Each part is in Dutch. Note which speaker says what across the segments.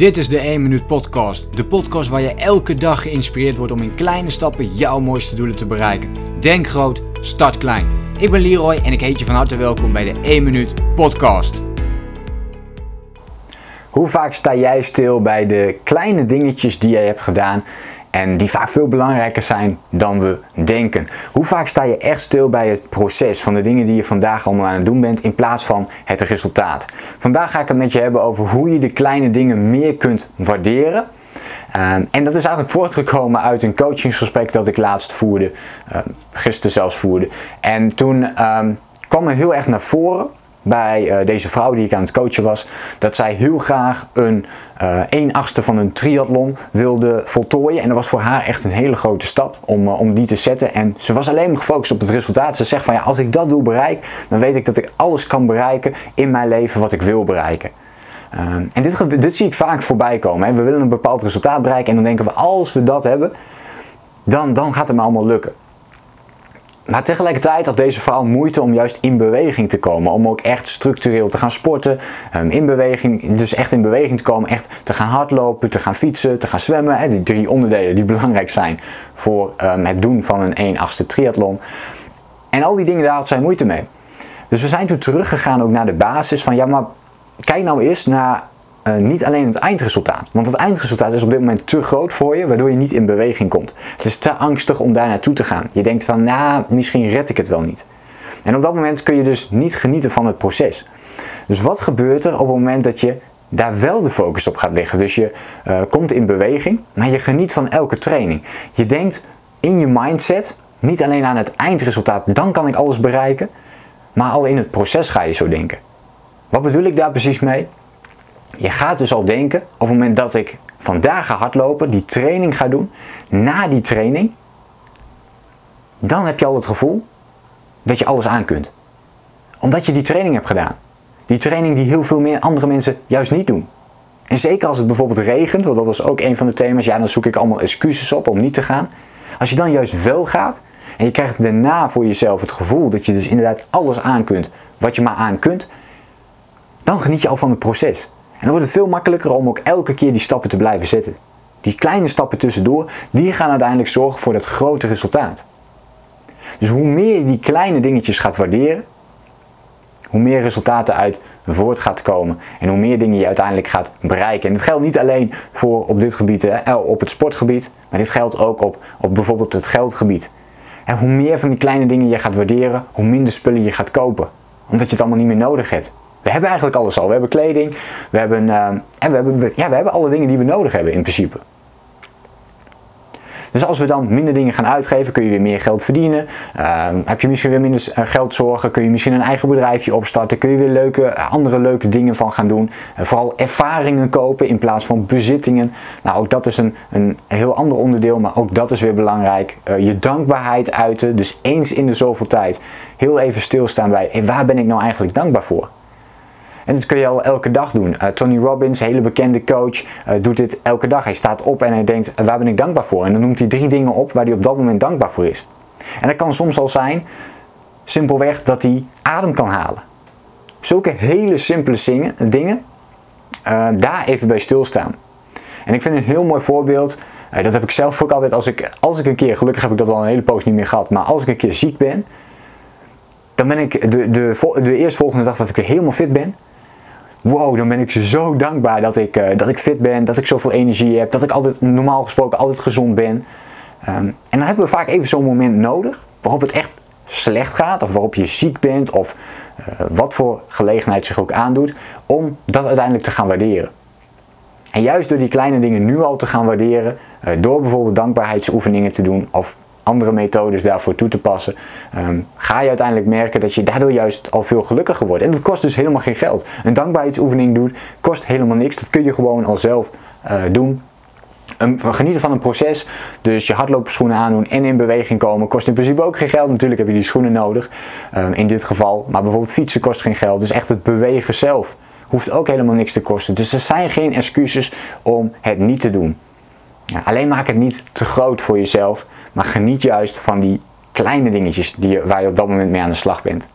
Speaker 1: Dit is de 1 Minuut Podcast. De podcast waar je elke dag geïnspireerd wordt om in kleine stappen jouw mooiste doelen te bereiken. Denk groot, start klein. Ik ben Leroy en ik heet je van harte welkom bij de 1 Minuut Podcast.
Speaker 2: Hoe vaak sta jij stil bij de kleine dingetjes die je hebt gedaan en die vaak veel belangrijker zijn dan we denken. Hoe vaak sta je echt stil bij het proces van de dingen die je vandaag allemaal aan het doen bent in plaats van het resultaat? Vandaag ga ik het met je hebben over hoe je de kleine dingen meer kunt waarderen. Um, en dat is eigenlijk voortgekomen uit een coachingsgesprek dat ik laatst voerde, um, gisteren zelfs voerde. En toen um, kwam er heel erg naar voren bij uh, deze vrouw die ik aan het coachen was, dat zij heel graag een uh, 1 achtste van een triathlon wilde voltooien. En dat was voor haar echt een hele grote stap om, uh, om die te zetten. En ze was alleen maar gefocust op het resultaat. Ze zegt van ja, als ik dat doel bereik, dan weet ik dat ik alles kan bereiken in mijn leven wat ik wil bereiken. En dit, dit zie ik vaak voorbij komen. We willen een bepaald resultaat bereiken en dan denken we als we dat hebben, dan, dan gaat het me allemaal lukken. Maar tegelijkertijd had deze vrouw moeite om juist in beweging te komen. Om ook echt structureel te gaan sporten. Um, in beweging, dus echt in beweging te komen. Echt te gaan hardlopen, te gaan fietsen, te gaan zwemmen. Die drie onderdelen die belangrijk zijn voor um, het doen van een 1 8 triathlon. En al die dingen, daar had zij moeite mee. Dus we zijn toen teruggegaan ook naar de basis van ja, maar kijk nou eens naar uh, niet alleen het eindresultaat. Want het eindresultaat is op dit moment te groot voor je, waardoor je niet in beweging komt. Het is te angstig om daar naartoe te gaan. Je denkt van, nou, misschien red ik het wel niet. En op dat moment kun je dus niet genieten van het proces. Dus wat gebeurt er op het moment dat je daar wel de focus op gaat leggen? Dus je uh, komt in beweging, maar je geniet van elke training. Je denkt in je mindset niet alleen aan het eindresultaat, dan kan ik alles bereiken, maar al in het proces ga je zo denken. Wat bedoel ik daar precies mee? Je gaat dus al denken, op het moment dat ik vandaag ga hardlopen, die training ga doen, na die training, dan heb je al het gevoel dat je alles aan kunt. Omdat je die training hebt gedaan. Die training die heel veel meer andere mensen juist niet doen. En zeker als het bijvoorbeeld regent, want dat was ook een van de thema's, ja dan zoek ik allemaal excuses op om niet te gaan. Als je dan juist wel gaat en je krijgt daarna voor jezelf het gevoel dat je dus inderdaad alles aan kunt wat je maar aan kunt, dan geniet je al van het proces. En dan wordt het veel makkelijker om ook elke keer die stappen te blijven zetten. Die kleine stappen tussendoor, die gaan uiteindelijk zorgen voor dat grote resultaat. Dus hoe meer je die kleine dingetjes gaat waarderen, hoe meer resultaten uit voort gaat komen en hoe meer dingen je uiteindelijk gaat bereiken. En dit geldt niet alleen voor op dit gebied, hè, op het sportgebied, maar dit geldt ook op, op bijvoorbeeld het geldgebied. En hoe meer van die kleine dingen je gaat waarderen, hoe minder spullen je gaat kopen. Omdat je het allemaal niet meer nodig hebt. We hebben eigenlijk alles al. We hebben kleding, we hebben, uh, en we hebben, ja, we hebben alle dingen die we nodig hebben in principe. Dus als we dan minder dingen gaan uitgeven, kun je weer meer geld verdienen. Uh, heb je misschien weer minder eh, geld zorgen, kun je misschien een eigen bedrijfje opstarten. Kun je weer leuke, andere leuke dingen van gaan doen. Uh, vooral ervaringen kopen in plaats van bezittingen. Nou, ook dat is een, een heel ander onderdeel, maar ook dat is weer belangrijk. Uh, je dankbaarheid uiten, dus eens in de zoveel tijd heel even stilstaan bij, hey, waar ben ik nou eigenlijk dankbaar voor? En dit kun je al elke dag doen. Uh, Tony Robbins, hele bekende coach, uh, doet dit elke dag. Hij staat op en hij denkt, waar ben ik dankbaar voor? En dan noemt hij drie dingen op waar hij op dat moment dankbaar voor is. En dat kan soms al zijn, simpelweg, dat hij adem kan halen. Zulke hele simpele dingen, daar even bij stilstaan. En ik vind een heel mooi voorbeeld, dat heb ik zelf ook altijd als ik, als ik een keer, gelukkig heb ik dat al een hele poos niet meer gehad, maar als ik een keer ziek ben, dan ben ik de, de, de eerstvolgende dag dat ik weer helemaal fit ben, wow, dan ben ik zo dankbaar dat ik, uh, dat ik fit ben, dat ik zoveel energie heb, dat ik altijd normaal gesproken altijd gezond ben. Um, en dan hebben we vaak even zo'n moment nodig waarop het echt slecht gaat, of waarop je ziek bent, of uh, wat voor gelegenheid zich ook aandoet, om dat uiteindelijk te gaan waarderen. En juist door die kleine dingen nu al te gaan waarderen, uh, door bijvoorbeeld dankbaarheidsoefeningen te doen, of andere methodes daarvoor toe te passen, um, ga je uiteindelijk merken dat je daardoor juist al veel gelukkiger wordt. En dat kost dus helemaal geen geld. Een dankbaarheidsoefening doen kost helemaal niks. Dat kun je gewoon al zelf uh, doen. Um, genieten van een proces, dus je hardloopschoenen aandoen en in beweging komen, kost in principe ook geen geld. Natuurlijk heb je die schoenen nodig, um, in dit geval. Maar bijvoorbeeld fietsen kost geen geld. Dus echt het bewegen zelf hoeft ook helemaal niks te kosten. Dus er zijn geen excuses om het niet te doen. Ja, alleen maak het niet te groot voor jezelf, maar geniet juist van die kleine dingetjes die je, waar je op dat moment mee aan de slag bent.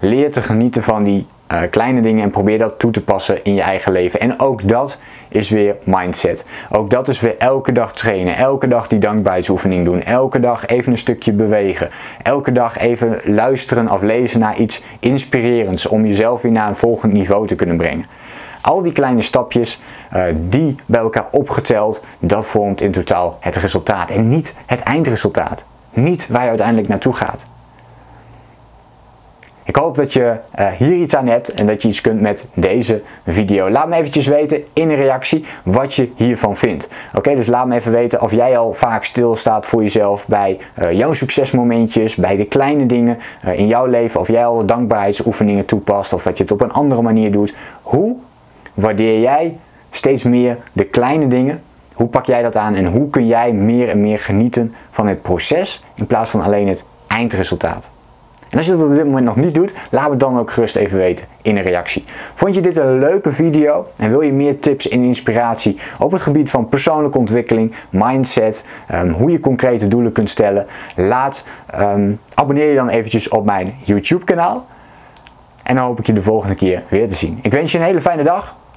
Speaker 2: Leer te genieten van die eh, kleine dingen en probeer dat toe te passen in je eigen leven. En ook dat is weer mindset. Ook dat is weer elke dag trainen, elke dag die dankbaarheidsoefening doen, elke dag even een stukje bewegen, elke dag even luisteren of lezen naar iets inspirerends om jezelf weer naar een volgend niveau te kunnen brengen. Al die kleine stapjes, uh, die bij elkaar opgeteld, dat vormt in totaal het resultaat en niet het eindresultaat. Niet waar je uiteindelijk naartoe gaat. Ik hoop dat je uh, hier iets aan hebt en dat je iets kunt met deze video. Laat me eventjes weten in een reactie wat je hiervan vindt. Oké, dus laat me even weten of jij al vaak stilstaat voor jezelf bij uh, jouw succesmomentjes, bij de kleine dingen in jouw leven. Of jij al dankbaarheidsoefeningen toepast of dat je het op een andere manier doet. Hoe waardeer jij steeds meer de kleine dingen? Hoe pak jij dat aan en hoe kun jij meer en meer genieten van het proces in plaats van alleen het eindresultaat? En als je dat op dit moment nog niet doet, laat me dan ook gerust even weten in een reactie. Vond je dit een leuke video en wil je meer tips en inspiratie op het gebied van persoonlijke ontwikkeling, mindset, um, hoe je concrete doelen kunt stellen? Laat, um, abonneer je dan eventjes op mijn YouTube kanaal. En dan hoop ik je de volgende keer weer te zien. Ik wens je een hele fijne dag